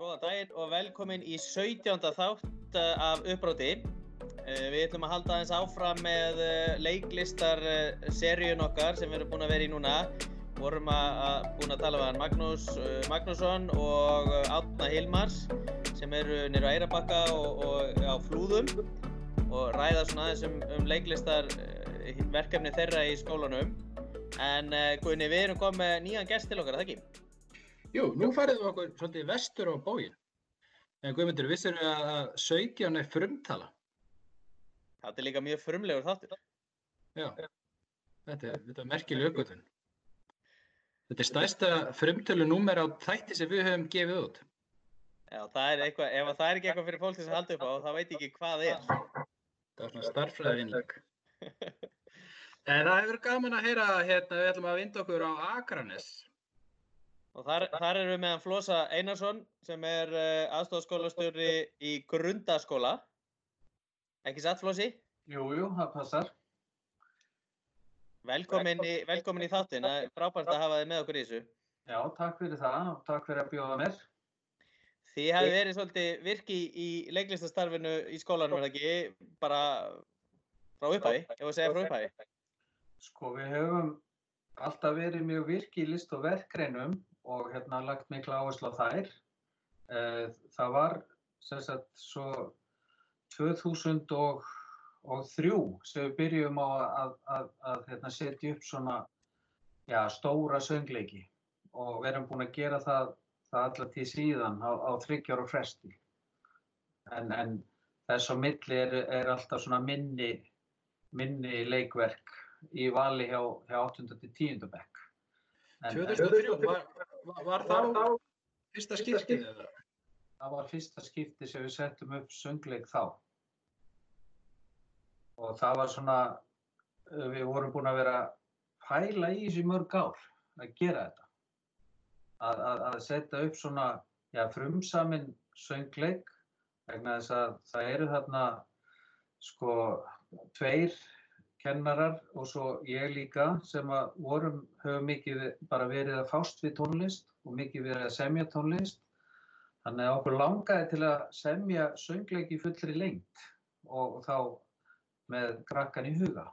Góðan daginn og velkomin í 17. þátt eh, af uppbróti. Eh, Við ætlum að halda aðeins áfram með eh, leiklistar seríun okkar sem við erum búin að vera í núna. Vorum að, búin að tala við hann Magnús Magnússon og Átna Hilmars sem eru nýru á Eirabakka og, og á Flúðum og ræða svona aðeins um, um leiklistar eh, verkefni þeirra í skólanum. En Guðni, við erum komið nýjan gest til okkar, það ekki? Jú, nú færðum við okkur svolítið vestur á bógin. En Guðmundur, vissir við að 17 er frumtala? Þetta er líka mjög frumlegur þáttur. Já, þetta er, þetta er merkileg aukvöldun. Þetta er stærsta frumtölu númer á þætti sem við höfum gefið út. Já, það er eitthvað, ef það er ekki eitthvað fyrir fólk að halda upp á, þá veit ég ekki hvað það er. Það var svona starffræðinleg. En það hefur gaman að heyra, hérna, við ætlum að vinda okkur á Akranes. Og þar, þar erum við meðan Flosa Einarsson sem er uh, aðstofskólastjóri í grundaskóla. Ekki satt, Flosi? Jú, jú, það passar. Velkomin í, velkomin í þáttinn, það er frábært að hafa þið með okkur í þessu. Já, takk fyrir það og takk fyrir að bjóða mér. Þið hefði verið svolítið virki í leiklistastarfinu í skólanum, er það ekki? Bara frá upphæfi, ef að segja frá upphæfi. Sko, við höfum alltaf verið mjög virki í list og verkreinum og hérna lagt mikla áherslu á þær. Eh, Það var sem sagt svo 2003 sem við byrjum á að, að, að hérna, setja upp svona já, stóra söngleiki og við erum búin að gera það, það allar til síðan á, á þryggjára fresti. En, en þess á milli er, er alltaf svona minni, minni leikverk í vali hjá, hjá 8. til 10. bekk. En- en- 2003, var, var, var þá fyrsta skiptið eða? Það var fyrsta skipti sem við settum upp söngleik þá. Og það var svona, uh, við vorum búin að vera að pæla í þessu mörg ár að gera þetta. Að, að, að setja upp svona, já, frumsamin söngleik vegna þess að það eru þarna, sko, tveir kennarar og svo ég líka sem að vorum, höfum mikið bara verið að fást við tónlist og mikið verið að semja tónlist Þannig að okkur langaði til að semja söngleik í fullri lengt og, og þá með krakkan í huga.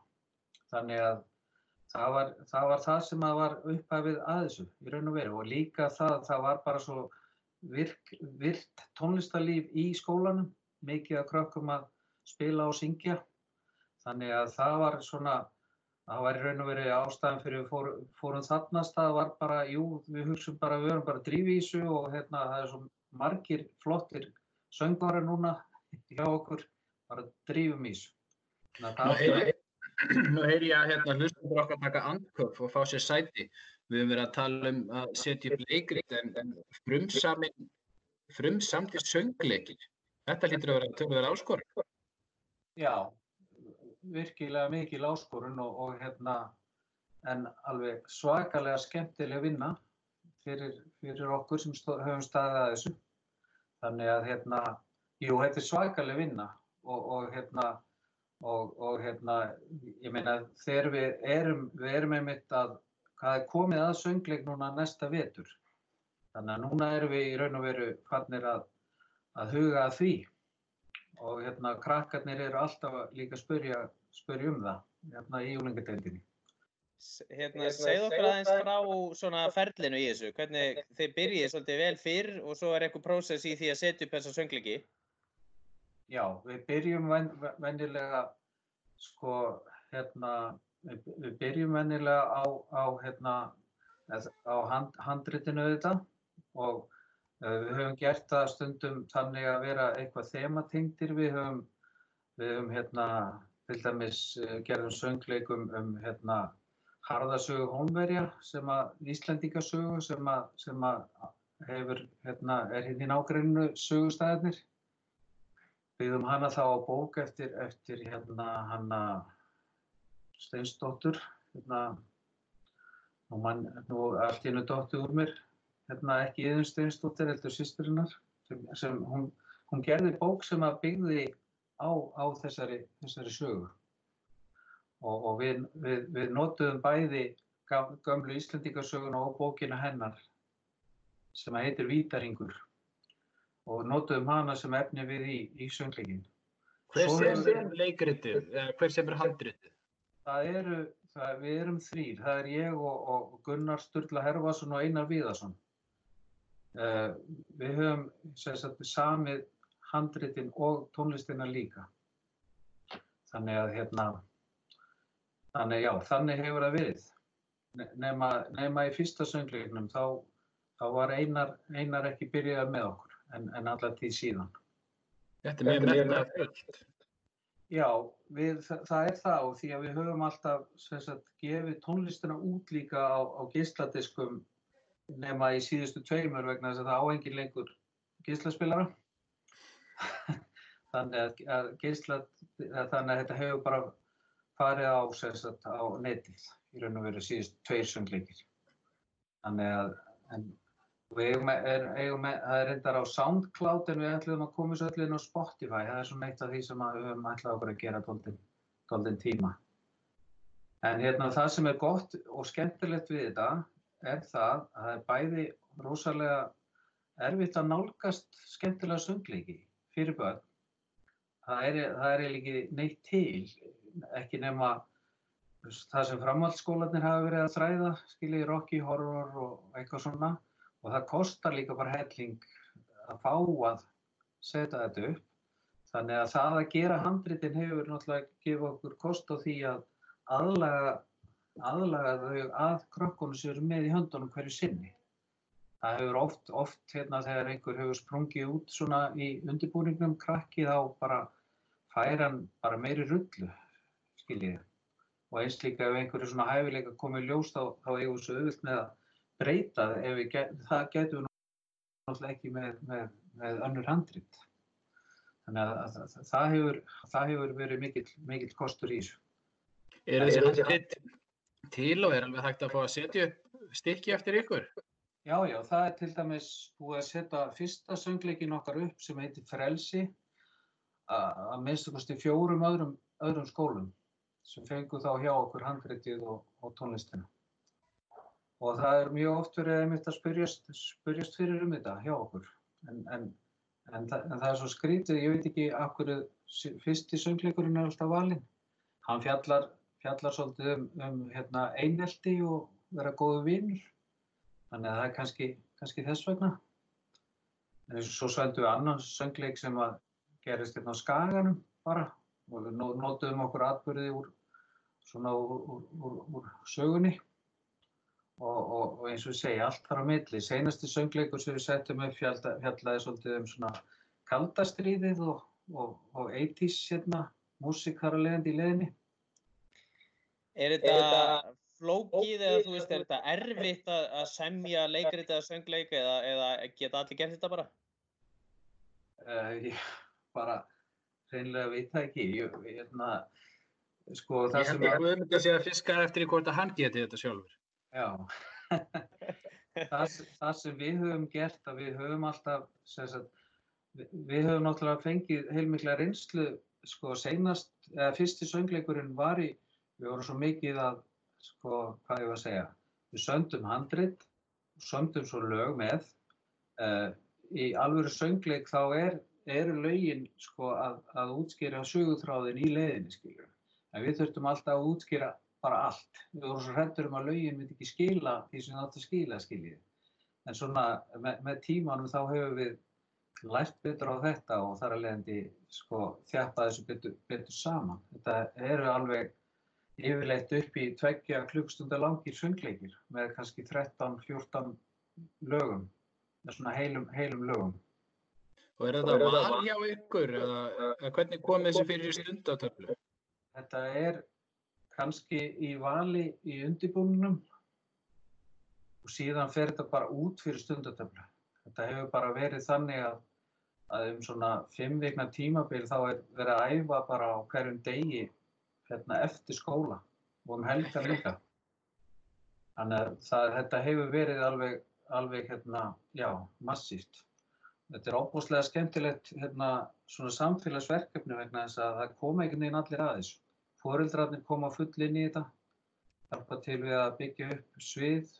Þannig að það var það, var það sem að var upphafið að þessu í raun og veru og líka það, það var bara svo virk, virt tónlistarlíf í skólanum, mikið að krökkum að spila og syngja. Þannig að það var svona, það var í raun og veru ástæðan fyrir við fór, fórum þarnast, það var bara, jú, við hugsaum bara, við erum bara að þessu og hérna það er svo margir flottir söngvara núna hjá okkur bara drífum í þessu. Þannig að Nú heyri ég að hérna, hlustendur okkar taka andköf og fá sér sæti. Við höfum verið að tala um að setja upp leikrit en, en frumsamin, frumsamtir söngleikir. Þetta hlýtur að vera töluverð áskorun. Já, virkilega mikil áskorun og, og hérna, en alveg svakalega skemmtileg vinna fyrir, fyrir okkur sem stó, höfum staðið að þessu. Þannig að hérna, jú, þetta er svakalega vinna og, og hérna, og, og hérna, ég meina þegar við erum, við erum einmitt að, hvað er komið að söngleik núna næsta vetur. Þannig að núna erum við í raun og veru fannir að, að huga að því og hérna krakkarnir eru alltaf líka að spurja, spurja um það hérna í júlingadeildinni. S- Hérna, segð okkur aðeins frá svona ferlinu í þessu, hvernig þið byrjið svolítið vel fyrr og svo er eitthvað prósess í því að setja upp þessa söngleiki. Já, við byrjum ven, venjulega sko hérna við, við byrjum venjulega á, á hérna á hand, handritinu auðvitað og við höfum gert það stundum þannig að vera eitthvað þematengdir. Við höfum við höfum hérna til dæmis uh, gerðum söngleikum um hérna harðasögu Hólmverja sem að Íslendingasögu sem að, sem að hefur hérna er hérna í nágrunnu sögustæðarnir byggðum hana þá á bók eftir, eftir hérna hana Steinsdóttur hérna. Nú, man, nú allt hennu dóttu úr mér hérna ekki Iðun Steinsdóttir heldur sýsturinnar sem, sem hún, hún gerði bók sem að byggði á, á þessari, þessari sögu og, og við, við, við notuðum bæði gam- gömlu Íslendingasöguna og bókina hennar sem að heitir Vítaringur og notuðum hana sem efni við í, í söngleikin. Hver sem er leikritið, hver sem er handritið? Það eru, það, við erum þrýr, það er ég og, og Gunnar Sturla Herfason og Einar Viðarsson. Uh, við höfum sem sagt, samið handritin og tónlistina líka. Þannig að hérna, þannig já, þannig hefur það verið. Ne- Nema, nema í fyrsta söngleiknum þá, þá var Einar, Einar ekki byrjað með okkur en, en allar tíð síðan. Þetta er mjög metnað fullt. Já, við, það, það er það og því að við höfum alltaf sem sagt, gefið tónlistina út líka á, á geisladiskum nema í síðustu tveimur vegna þess að það á engin lengur geislaspilara. þannig að, að þannig að þetta hefur bara farið á, sagt, á netið í raun og veru síðustu tveir söngleikir. Þannig að en, eigum, er, eigum, það er reyndar á SoundCloud en við ætlum að koma þessu öllu inn á Spotify. Það er svona eitt af því sem við höfum ætlað okkur að gera dóldin, dóldin tíma. En hérna það sem er gott og skemmtilegt við þetta er það að það er bæði rosalega erfitt að nálgast skemmtilega söngleiki fyrir börn. Það er, það er ekki neitt til, ekki nema það sem framhaldsskólanir hafa verið að þræða, skiljið Rocky Horror og eitthvað svona og það kostar líka bara helling að fá að setja þetta upp. Þannig að það að gera handritin hefur náttúrulega gefið okkur kost á því að aðlaga, aðlaga þau að krökkunum sem eru með í höndunum hverju sinni. Það hefur oft, oft hérna þegar einhver hefur sprungið út svona í undirbúningnum krakki þá bara fær hann bara meiri rullu, skiljið. Og eins líka ef einhverju svona hæfileika komið í ljós þá, þá eigum við svo auðvilt með að breyta það ef við get, það getum við náttúrulega ekki með, með, með önnur handrit. Þannig að, að, að það, hefur, það hefur verið mikill, mikill kostur í þessu. Er þessi handrit til og er alveg hægt að fá að setja upp stykki eftir ykkur? Já, já, það er til dæmis búið að setja fyrsta söngleikin okkar upp sem heitir Frelsi að að minnstu kosti fjórum öðrum, öðrum skólum sem fengu þá hjá okkur handritið og, og tónlistina. Og það er mjög oft verið einmitt að spyrjast, spyrjast fyrir um þetta hjá okkur. En, en, en, það, en það er svo skrítið, ég veit ekki af hverju fyrsti söngleikurinn er alltaf valinn. Hann fjallar, fjallar svolítið um, um hérna, einelti og vera góðu vinnur. Þannig að það er kannski, kannski þess vegna. En eins og svo svendum við annan söngleik sem að gerist hérna á Skaganum bara og við nó- notuðum okkur atbyrði úr, svona úr, úr, úr, sögunni og, og, og eins og við segja allt þar á milli. Seinasti söngleikur sem við settum upp fjalla, fjallaði svolítið um svona kaldastríðið og, og, og 80s hérna, músík þar að leiðandi í leiðinni. Er þetta flókið eða þú veist, er þetta erfitt að, að semja leikrit eða söngleik eða, eða geta allir gert þetta bara? Uh, ég bara hreinlega veit það ekki. Ég, hérna, sko það Ég sem held að... að Guðmund að sé að fiska eftir í hvort að hann geti þetta sjálfur. Já, það, það sem við höfum gert að við höfum alltaf, sem sagt, við, við höfum náttúrulega fengið heilmikla reynslu, sko, seinast, eða fyrsti söngleikurinn var í, við vorum svo mikið að, sko, hvað ég var að segja, við söndum handrit, söndum svo lög með, uh, í alvöru söngleik þá er, eru lögin, sko, að, að útskýra sögutráðin í leiðinni, skiljum. En við þurftum alltaf að útskýra bara allt. Við vorum svo hrættur um að lögin myndi ekki skila því sem það átti að skila, skiljið. En svona með, með tímanum þá hefur við lært betur á þetta og þar að leiðandi sko þjappa þessu betur, betur saman. Þetta eru alveg yfirleitt upp í tveggja klukkstundar langir söngleikir með kannski 13-14 lögum, með svona heilum, heilum lögum. Og er þetta val hjá ykkur eða, eða hvernig kom þessi fyrir stundatöflu? Þetta er kannski í vali í undirbúningnum og síðan fer þetta bara út fyrir stundatöflu. Þetta hefur bara verið þannig að, að um svona fimm vikna tímabil þá er verið að æfa bara á hverjum degi hérna, eftir skóla og um helgar líka. Þannig að það, þetta hefur verið alveg, alveg hérna, já, massíft. Þetta er óbúslega skemmtilegt hérna, svona samfélagsverkefni vegna þess að það koma einhvern veginn allir að þessu. Foreldrarnir koma full inn í þetta, hjálpa til við að byggja upp svið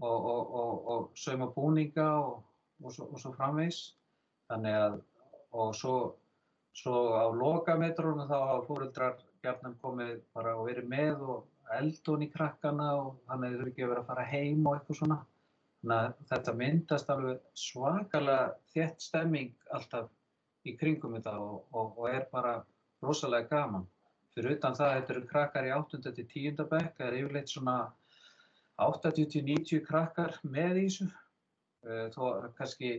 og, og, og, og sauma búninga og, svo, svo framvegs. Þannig að, og svo, svo á lokametrónu þá hafa fóreldrar gætnum komið bara og verið með og eldun í krakkana og þannig þurfi ekki að vera að fara heim og eitthvað svona. Þannig að þetta myndast alveg svakalega þétt stemming alltaf í kringum þetta og, og, og er bara rosalega gaman. Fyrir utan það, þetta eru krakkar í 8. til 10. bekk, það er yfirleitt svona 80-90 krakkar með í þessu. Eh, Þó kannski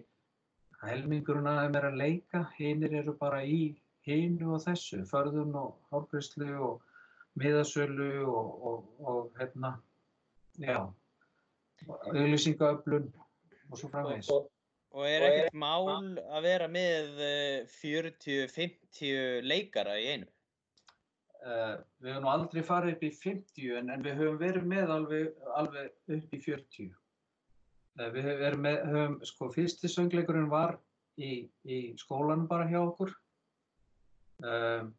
þeim er að leika, hinnir eru bara í hinu og þessu, förðun og hálfgræslu og miðasölu og, og, og hérna, já, auðlýsingaöflun og svo framvegis. Og, og er ekkert mál að vera með eh, 40-50 leikara í einu? Uh, við höfum nú aldrei farið upp í 50 en, en við höfum verið með alveg, alveg upp í 40. Uh, við höfum, með, höfum, sko, fyrsti söngleikurinn var í, í skólanum bara hjá okkur. Uh,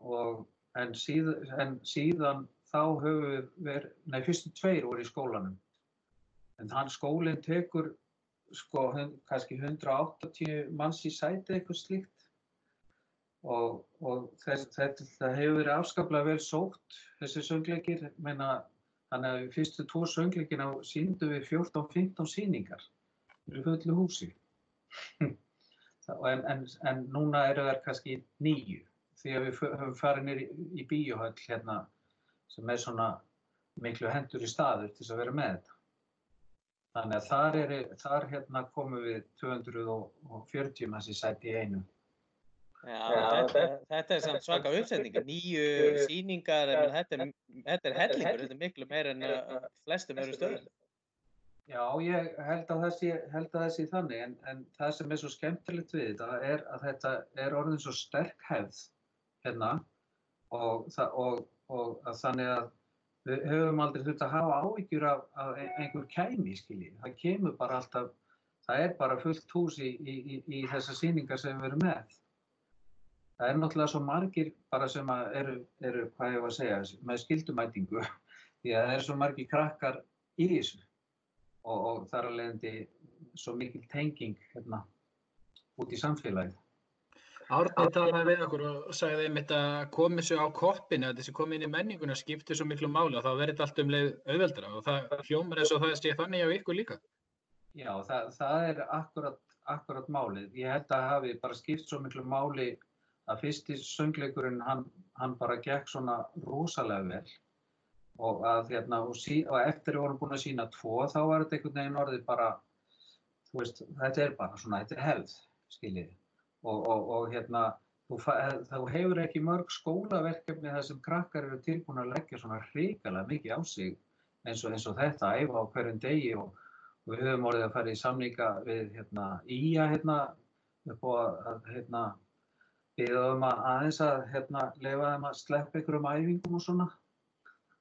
og, en, síð, en síðan þá höfum við nei, fyrstu tveir voru í skólanum. En hann skólinn tekur, sko, hun, kannski 180 manns í sæti eitthvað slíkt. Og, og þetta, hefur verið afskaplega vel sótt þessi söngleikir. Meina, þannig að fyrstu tvo söngleikina síndum við 14-15 síningar í fullu húsi en, en, en núna eru þær kannski nýju því að við höfum farið nýri í, í bíóhöll hérna sem er svona miklu hendur í staður til að vera með þetta. Þannig að þar, er, þar hérna komum við 240 manns í sæti í einu. Já, þetta, þetta er samt svaka uppsetningar, nýju síningar, en þetta er, þetta er hellingur, þetta er miklu meir en uh, flestum eru stöðum. Já, ég held að það sé, að það sé þannig, en, en það sem er svo skemmtilegt við þetta er að þetta er orðin svo sterk hefð hérna og, og, og að þannig að við höfum aldrei þurft að hafa áhyggjur af, af einhver kæmi, skiljið. Það kemur bara alltaf, það er bara fullt hús í, í, í, í þessa síningar sem við erum með það er náttúrulega svo margir bara sem eru, eru, hvað ég var að segja, með skildumætingu því að það er svo margir krakkar í þessu og, og það er alveg endi svo mikil tenging hérna út í samfélagið. Árni talaði við okkur og sagði einmitt að komið svo á koppinu, að þessi komið inn í menninguna skiptir svo miklu máli og þá verður allt um leið auðveldra og það hljómar eins og það sé þannig á ykkur líka. Já, það, það er akkurat, akkurat málið. Ég held að hafi bara skipt svo miklu máli að fyrsti söngleikurinn hann, hann bara gekk svona rosalega vel og, að, hérna, og, sí, og eftir við vorum búin að sína tvo þá var þetta einhvern veginn orðið bara veist, þetta er bara svona, þetta er hefð skiljið og, og hérna þá hefur ekki mörg skólaverkefni þar sem krakkar eru tilbúin að leggja svona hrikalega mikið á sig eins og, eins og þetta að æfa á hverjum degi og við höfum orðið að fara í samninga við hérna, Ía hérna að hérna Býðum að aðeins að hérna, lefa þeim að sleppa ykkur um æfingum og svona.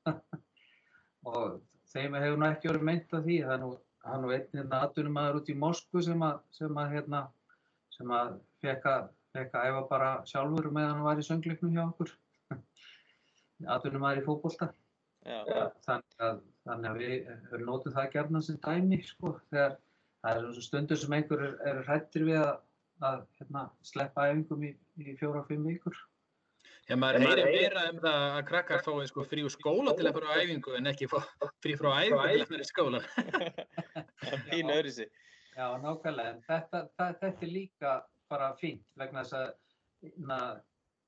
og þeim hefur nú ekki verið meint að því. Það er nú, hann nú einn hérna aðtunum aður út í Moskvu sem að, sem að, hérna, sem að fekk að, fekk að æfa bara sjálfur meðan hann var í söngleiknum hjá okkur. aðtunum aður í fókbólta. Þannig að, þannig að við höfum nótið það gerna sem dæmi, sko. Þegar það er stundur sem einhver er, er hrættir við að að hérna, sleppa æfingum í, í fjóra-fimm vikur. Já, maður heyrir meira um það að krakkar fái sko, frí úr skóla til að fara á æfingu en ekki frí frá æfingu til að fara í skóla. Það er fín öðru sig. Já, nákvæmlega. En þetta, það, þetta er líka bara fínt vegna þess að na,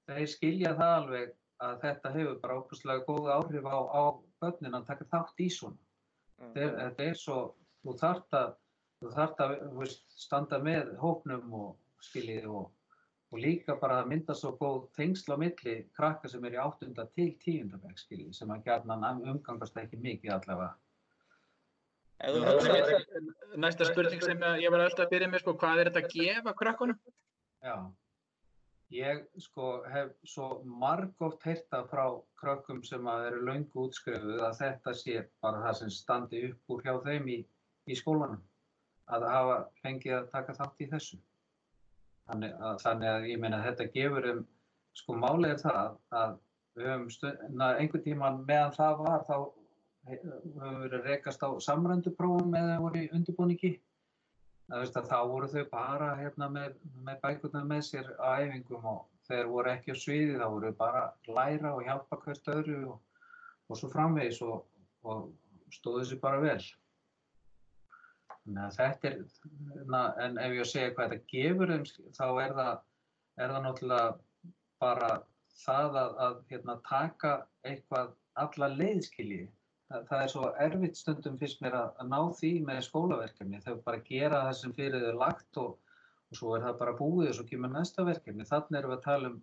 þeir skilja það alveg að þetta hefur bara óbúslega góð áhrif á, á börnin að taka þátt í svona. Mm. Þetta er svo, þú þart að þú þarf að veist, standa með hópnum og skiljið og, og líka bara mynda svo góð tengsl á milli krakka sem er í 8. til 10. veg skiljið sem að gerna umgangast ekki mikið allavega. Næsta spurning sem ég var alltaf að byrja með sko, hvað er þetta að gefa krakkunum? Já, ég sko hef svo margóft heyrta frá krakkum sem að eru laungu útskrifuð að þetta sé bara það sem standi upp úr hjá þeim í, í skólanum að hafa fengið að taka þátt í þessu. Þannig að, þannig að ég meina að þetta gefur um, sko málið er það að við höfum stund, einhvern tíman meðan það var þá höfum við verið rekast á samrönduprófum eða voru í undirbúningi veist, þá voru þau bara hérna, með, með bækurnar með sér á æfingum og þeir voru ekki á sviði, þá voru bara að læra og hjálpa hvert öðru og, og svo framvegis og, og stóðu sér bara vel. Er, na, en ef ég segja hvað þetta gefur þeim, þá er það, er það náttúrulega bara það að, að hérna, taka eitthvað alla leiðskilji það, það er svo erfitt stundum fyrst mér að, að ná því með skólaverkefni. Þau bara gera það sem fyrir þau lagt og, og svo er það bara búið og svo kemur næsta verkefni. Þannig erum við að tala um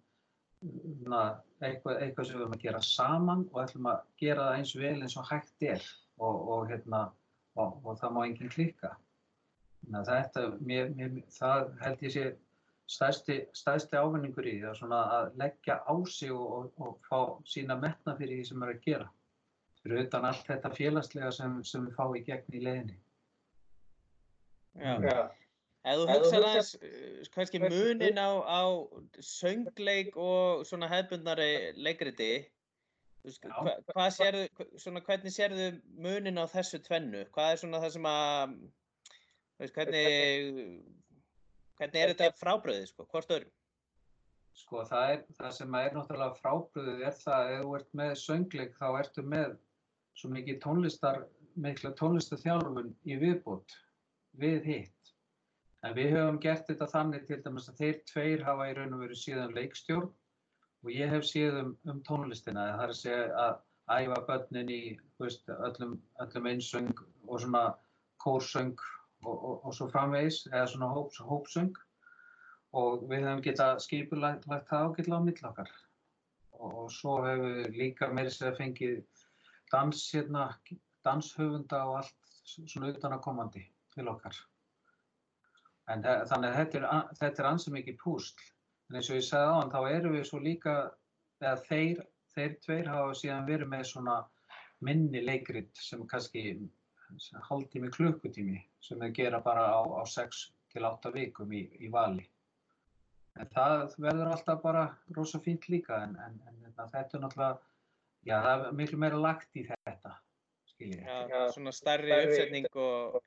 na, eitthvað, eitthvað sem við erum að gera saman og ætlum að gera það eins vel eins og hægt er og, og, hérna, og það má enginn klika. Þetta, mér, mér, það held ég sé stæðsti, stæðsti ávinningur í því að leggja á sig og fá sína metna fyrir því sem erum að gera fyrir utan allt þetta félagslega sem, sem við fáum í gegn í leiðinni. Já. Já. Ef þú hugsaður aðeins, uh, kannski munin á, á söngleik og svona hefbundnari leikriti, hva, hvað sérðu, svona hvernig sérðu munin á þessu tvennu? Hvað er svona það sem að, veist, hvernig, hvernig er þetta frábröðið, sko, hvort öðrum? Sko það, er, það sem er náttúrulega frábröðið er það að ef þú ert með söngleik þá ertu með svo mikið tónlistar, mikla tónlistarþjálfun í viðbútt við hitt. En við höfum gert þetta þannig til dæmis að þeir tveir hafa í raun og veru síðan leikstjórn og ég hef síðan um, um tónlistina. Það er að segja að æfa börnin í veist, öllum, öllum einsöng og svona kórsöng og, og, og svo framvegis, eða svona hóps, hópsöng og við höfum getað skipulagt það ágætla á millokkar. Og svo hefur við líka meira sér að fengið dans hérna, danshöfunda og allt svona utanakomandi til okkar. En þannig að þetta er, er ansið mikið púsl. En eins og ég sagði á hann, þá erum við svo líka, eða þeir, þeir tveir hafa síðan verið með svona minni leikrit sem kannski hálftími, klukkutími sem við gera bara á, á 6 til 8 vikum í, í vali. En það verður alltaf bara rosa fínt líka en, en, en þetta er náttúrulega Já, það er miklu meira lagt í þetta, skiljið. Já, já, svona starri uppsetning og,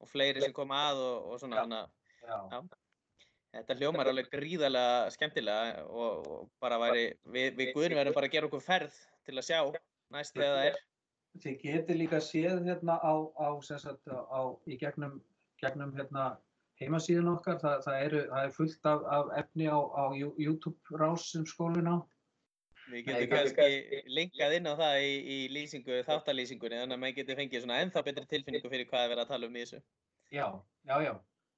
og fleiri sem koma að og, og svona hana. Já. Þetta hljómar alveg gríðarlega skemmtilega og, og bara væri, við, við guðnum verðum bara að gera okkur ferð til að sjá næst þegar það er. Þið getur líka séð hérna á, á, sagt, á í gegnum, gegnum hérna heimasíðun okkar, það, það, eru, það er fullt af, af efni á, á YouTube rás sem skólinn á Við getum kannski linkað inn á það í, í lýsingu, þáttalýsingunni, þannig að maður getur fengið svona ennþá betri tilfinningu fyrir hvað er verið að tala um í þessu. Já, já, já.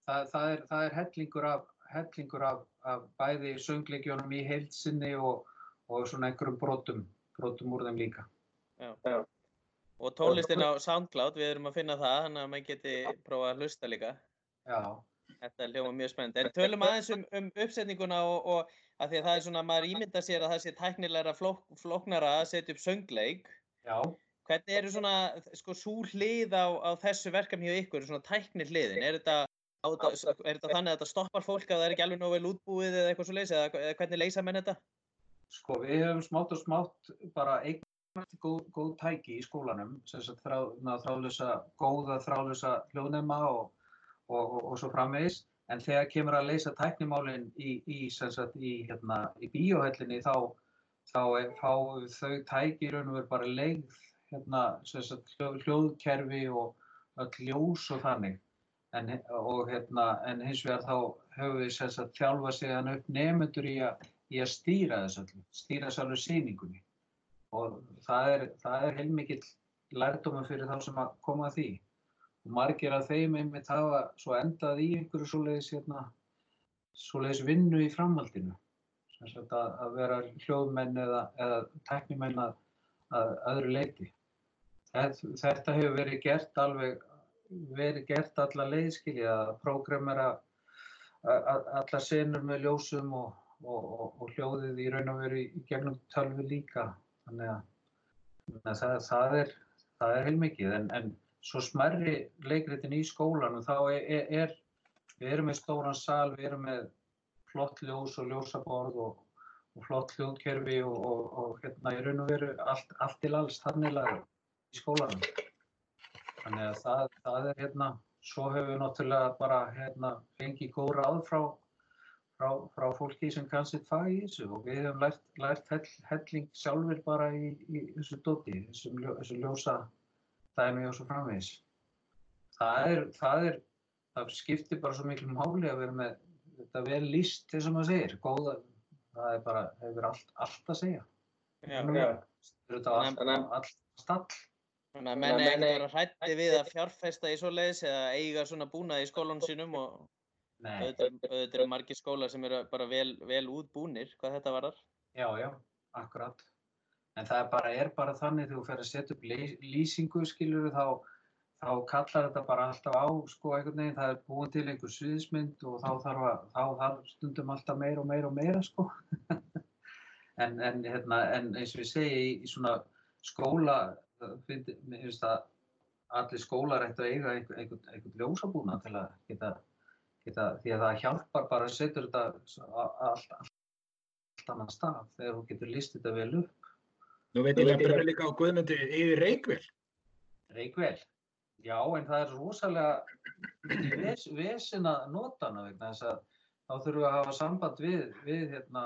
Það, það, er, það er hellingur af, hellingur af, af bæði söngleikjónum í heilsinni og, og svona einhverjum brotum, brotum úr þeim líka. Já, já. Og tónlistin á SoundCloud, við erum að finna það, þannig að maður geti prófað að hlusta líka. Já. Þetta er hljóma mjög spennt. En tölum aðeins um, um uppsetninguna og, og að því að það er svona, maður ímynda sér að það sé tæknilega flók, flóknara að setja upp söngleik. Já. Hvernig eru svona, sko, svo hlið á, á þessu verkefni hjá ykkur, svona tækni hliðin? Er þetta, á, er þetta þannig að þetta stoppar fólk að það er ekki alveg nógu vel útbúið eða eitthvað svo leiðis, eða, eða hvernig leysa menn þetta? Sko, við hefum smátt og smátt bara eignast góð, góð tæki í skólanum, sem sagt þrá, þráðlösa, góða þráðlösa hljóðnema og, og, og, og svo framvegis. En þegar kemur að leysa tæknimálinn í, í, sagt, í, hérna, í bíóhöllinni þá, þá fáum þau tæki raun og veru bara leið hérna, sagt, hljóðkerfi og ljós og þannig. En, og, hérna, en hins vegar þá höfum við sagt, þjálfa sig upp nefnendur í, í að stýra þessu allir, stýra þessu alveg síningunni. Og það er, það er heilmikill lærdóma fyrir þá sem að koma að því og margir af þeim einmitt hafa svo endað í einhverju svoleiðis, hérna, svoleiðis vinnu í framhaldinu. Að, að vera hljóðmenn eða, eða teknimenn að, að öðru leiti. Þetta hefur verið gert alveg, verið gert alla leiðskilja að prógramera alla senur með ljósum og, og, og, og hljóðið í raun og veru í gegnum tölvi líka. Þannig að, að það, það er, er heilmikið en, en svo smerri leikritin í skólanum þá er, er, er, við erum með stóran sal, við erum með flott ljós og ljósaborð og, og flott hljóðkerfi og, og, og hérna í raun og veru allt, allt til alls þannig lagur í skólanum. Þannig að það, það er hérna svo höfum við náttúrulega bara hérna, fengið góð ráð frá, frá, frá fólki sem kann sitt fag í þessu og við höfum lært, lært hell, helling sjálfur bara í, í þessu dóti, þessu, ljó, þessu ljósa dæmi og svo framvegis. Það er, það er, það skiptir bara svo miklu máli að vera með þetta vel líst þess að segir, góða, það er bara, hefur allt, allt að segja. Já, já. Þetta er allt, allt stall. Þannig að menn er ekkert vera hrætti við að fjárfesta í svoleiðis eða eiga svona búnað í skólanum sínum og auðvitað auðvitað eru margir skólar sem eru bara vel, vel útbúnir hvað þetta varðar. já, já, akkurat. En það er bara, er bara þannig þegar þú fer að setja upp lýs- lýsingu, skilur þá, þá kallar þetta bara alltaf á, sko, einhvern veginn, það er búin til einhver sviðismynd og þá þarf að, þá þarf stundum alltaf meira og meira og meira, sko. en, en, hérna, en eins og ég segi, í, svona skóla, mér finnst að allir skólar ættu að eiga einhvern einhver, einhver ljósabúna til að geta, geta, því að það hjálpar bara að setja þetta allt, allt, allt annan stað þegar þú getur list þetta vel upp. Nú veit ég að brenna líka á Guðmundi yfir Reykjell. Reykvel. Já, en það er rosalega ves, vesin að nota hana vegna þess að þá þurfum við að hafa samband við, við hérna,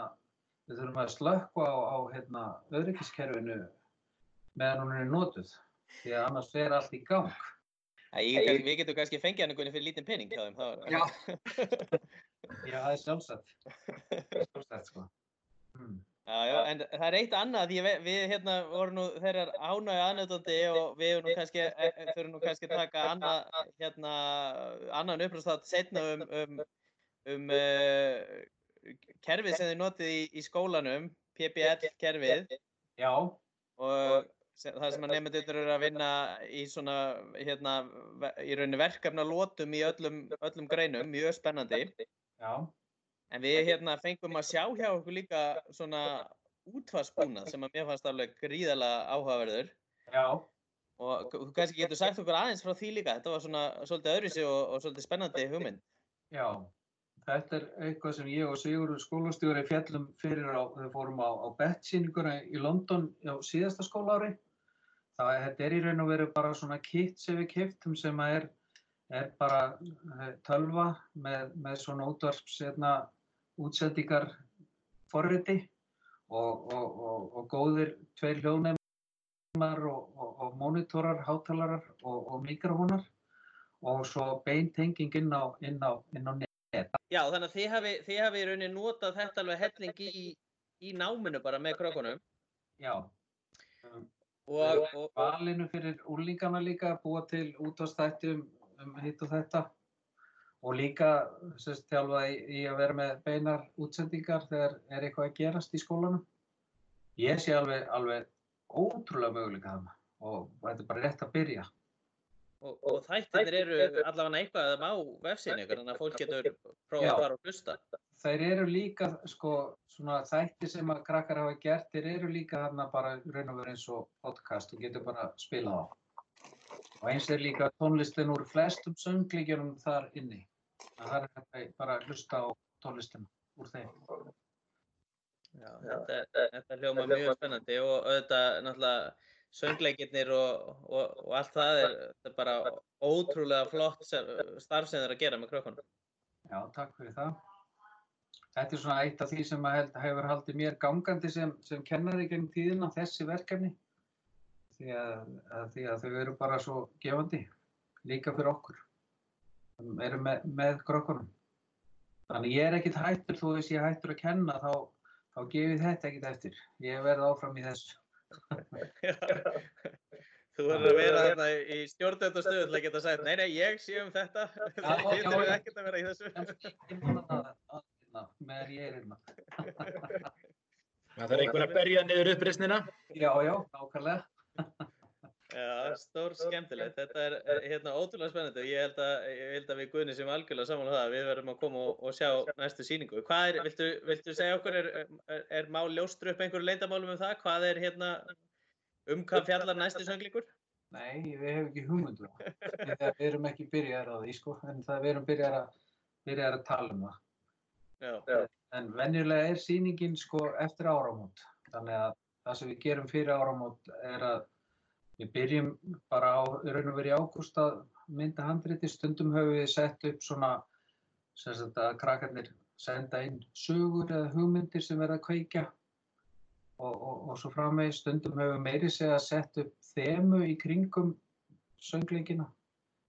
við þurfum að slökkva á, á hérna, öryggiskerfinu meðan hún er notuð. Því að annars fer allt í gang. Æ, ég, við getum kannski fengið hann einhvern fyrir lítinn pening hjá þeim. þá er- Já. Já, það er sjálfsagt. Sjálfsagt, sko. Hmm. Já, já, en það er eitt annað, því að við, við hérna vorum nú þeirrar ánægja aðnöðandi og við erum nú kannski, e, e, þurfum nú kannski að taka annað, hérna, annan upprástátt setna um, um, um uh, kerfið sem þið notið í, í skólanum, PBL kerfið Já, og það sem að nefnendur eru að vinna í svona, hérna, í rauninni verkefna lótum í öllum, öllum greinum, mjög spennandi. já, En við hérna fengum að sjá hjá okkur líka svona útfarsbúnað sem að mér fannst alveg gríðarlega áhugaverður já. og þú kannski getur sagt okkur aðeins frá því líka, þetta var svona svolítið öðruvísi og, og svolítið spennandi hugmynd. Já, þetta er eitthvað sem ég og Sigurður skólastjóri fjallum fyrir á, við fórum á, á BET-sýninguna í London á síðasta skólaári. Það er, þetta er í raun og veru bara svona kit sem við kiptum sem að er, er bara eh, tölva með, með svona útvarps hérna, útsendingar forriti og, og, og, og góðir tveir hljóðnemar og, og, og monitorar, hátalarar og, og mikrofónar og svo beintenging inn á, inn á, inn á net. Já, þannig að þið hafi, þið hafi í rauninni notað þetta alveg helling í, í náminu bara með krökkunum Já, og, og, og valinu fyrir úlingana líka að búa til útvarstætti um, um hitt og þetta og líka sérst, þjálfa í, í að vera með beinar útsendingar þegar er eitthvað að gerast í skólanum. Ég sé alveg, alveg ótrúlega möguleika þarna og þetta er bara rétt að byrja. og, og þættir eru allavega eitthvað á vefsínu ykkur, þannig að fólk getur prófað að fara og hlusta. Þeir eru líka, sko, svona þætti sem að krakkar hafa gert, þeir eru líka þarna bara raun og veru eins og podcast og getur bara spilað á. Og eins er líka tónlistin úr flestum sönglíkjunum þar inni. Það er að bara hlusta á tónlistina úr þeim. Já, þetta, þetta hljóma mjög spennandi og auðvitað náttúrulega söngleikirnir og, og, og allt það er, þetta er bara ótrúlega flott starf sem þeir eru að gera með krökkunum. Já, takk fyrir það. Þetta er svona eitt af því sem held, hefur haldið mér gangandi sem, sem kennari gegn tíðina, þessi verkefni. Því að, að, því að þau eru bara svo gefandi, líka fyrir okkur. Við erum með, með krökkunum. Þannig ég er ekkit hættur, þó þess ég er hættur að kenna, þá, þá gefið þetta ekkit eftir. Ég verð áfram í þessu. Þú verður að vera þarna í stjórnendastöðu til að geta sagt, nei, nei, ég sé um þetta, það getur já. ekkert að vera í þessu. Hérna, Meðan ég er hérna. Það er einhver að berja niður uppreisnina. Já, já, nákvæmlega. Já, stór skemmtilegt. Þetta er er, hérna ótrúlega spennandi og ég held að, ég held að við Guðni sem algjörlega saman á það að við verðum að koma og, og sjá næstu sýningu. Hvað er, viltu, viltu segja okkur, er, er, er má ljóstru upp einhverju leindamálum um það? Hvað er hérna, um hvað fjallar næstu sönglíkur? Nei, við hefum ekki hugmyndu. Við erum ekki byrjar á því, sko, en það við erum byrjar að, byrjar að tala um það. Já, En venjulega er sýningin sko eftir áramót. Þannig að það sem við gerum fyrir áramót er að við byrjum bara á, í raun og verið í ágúst að mynda handriti, stundum höfum við sett upp svona, sem sagt að krakkarnir senda inn sögur eða hugmyndir sem verða að kveikja og, og, og svo framvegis. Stundum höfum við meiri segja að setja upp þemu í kringum söngleikina.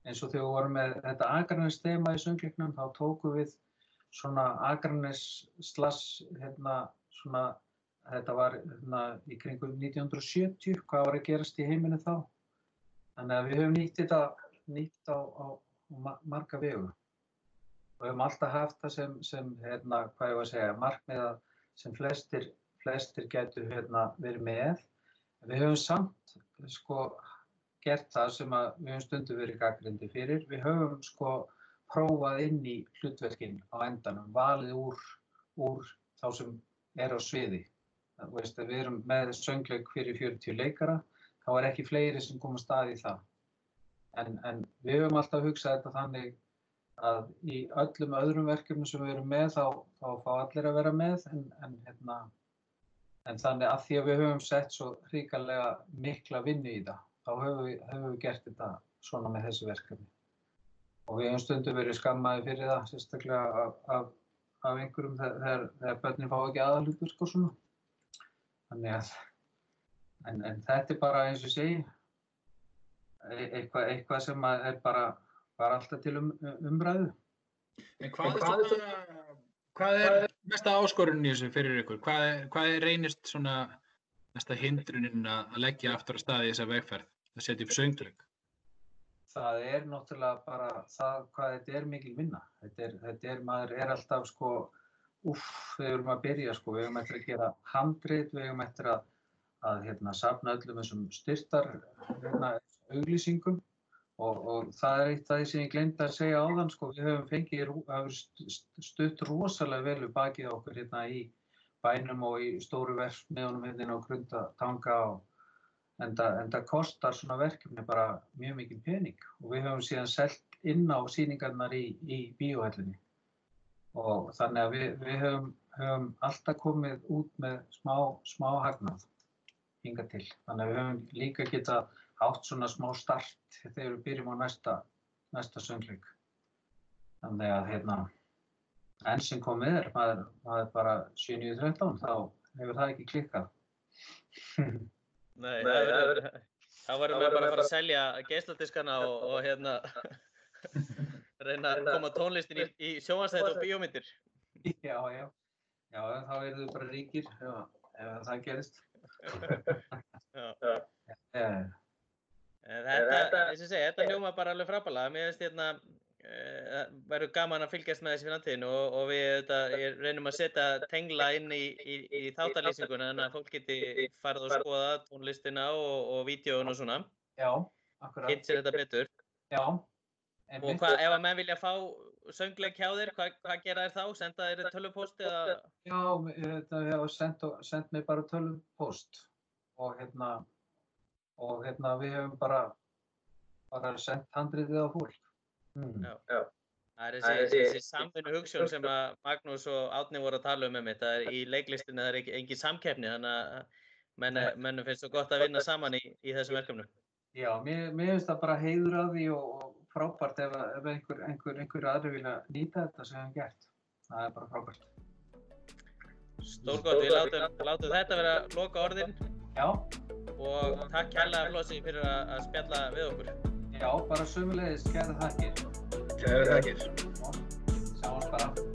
Eins og þegar við vorum með þetta Akranes þema í söngleiknum þá tókum við svona Akranes slass hérna svona þetta var hérna í kringum 1970 hvað var að gerast í heiminu þá þannig að við höfum nýtt þetta nýtt á, á, á marga vegu og höfum alltaf haft það sem, sem hérna, hvað ég var að segja, markmiða sem flestir, flestir getur hérna, verið með. Við höfum samt sko, gert það sem við höfum stundu verið gaggrindi fyrir. Við höfum sko, prófað inn í hlutverkinn á endanum, valið úr, úr þá sem er á sviði. Veist, við erum með söngleik fyrir 40 leikara, þá er ekki fleiri sem koma stað í það. En, en við höfum alltaf hugsað þetta þannig að í öllum öðrum verkefnum sem við erum með þá, þá fá allir að vera með en, en, hérna, en þannig að því að við höfum sett svo hríkarlega mikla vinnu í það þá höfum við, höfum við gert þetta svona með þessi verkefni og við höfum stundum verið skammaði fyrir það sérstaklega af, af, af einhverjum þegar, þegar börnin fá ekki aðalugur sko svona þannig að en, en þetta er bara eins og segi e, eitthvað, eitthvað sem er bara var alltaf til um, umræðu. En hvað, en hvað, er, svona, hvað er mesta áskorunni í þessu fyrir ykkur? Hvað, hvað er reynist svona mesta hindrunin að leggja aftur að staði í þessa vegferð, að setja upp söngleik? Það er náttúrulega bara það hvað þetta er mikil vinna. Þetta er, þetta er maður er alltaf sko, uff, við erum að byrja sko, við erum eftir að gera handrið, við erum eftir að, að hérna, safna öllum þessum styrtar hérna, auglýsingum. Og, og það er eitt af því sem ég glemdi að segja áðan, sko, við höfum fengið, stutt rosalega vel við bakið okkur hérna í bænum og í stóru verfmiðunum hérna á Grundatanga og en það kostar svona verkefni bara mjög mikið pening og við höfum síðan selgt inn á síningarnar í, í bíóhællinni og þannig að við, við höfum, höfum alltaf komið út með smá, smá hagnað hinga til. Þannig að við höfum líka getað átt svona smá start þegar við byrjum á næsta, næsta söngleik. Þannig að hérna, enn sem komið er, maður, maður bara 7.13, þá hefur það ekki klikkað. Nei, þá verðum við bara að fara að selja geisladiskana og, og hérna reyna að koma tónlistin í, í sjóanstætt og bíómyndir. Já, já, já, þá verðum við bara ríkir ef, ef það gerist. já. Já. Þetta, eins og segja, þetta hljóma bara alveg frábæla. Mér finnst hérna, uh, verður gaman að fylgjast með þessi framtíðin og, og við þetta, reynum að setja tengla inn í, í, í þáttalýsinguna þannig að fólk geti farið og skoða tónlistina og, og vídjóun og svona. Já, akkurat. Hitt sér þetta betur. Já. Og hvað, ef að menn vilja fá söngleik hjá þér, hvað, hvað gera þér þá? Senda þér tölvupost eða? Já, þetta hefur sendt, mér bara tölvupost og hérna og hérna við hefum bara, bara sendt handriðið á fólk. Mm. Já, já. Það er þessi, þessi, samfunnu hugssjón sem að Magnús og Átni voru að tala um með mitt. Það er í leiklistinu, það er engin samkeppni, þannig að menn, mennum finnst það gott að vinna saman í, í þessum verkefnu. Já, mér, mér finnst það bara heiður að því og, og frábært ef, ef einhver, einhver, einhver aðri vilja nýta þetta sem við hefum gert. Það er bara frábært. Stórgótt, við látum, látum þetta vera loka orðin. Já og takk kærlega Flósi fyrir að spjalla við okkur. Já, bara sömulegis, kæra þakkir. Kæra þakkir. Sjáumst bara.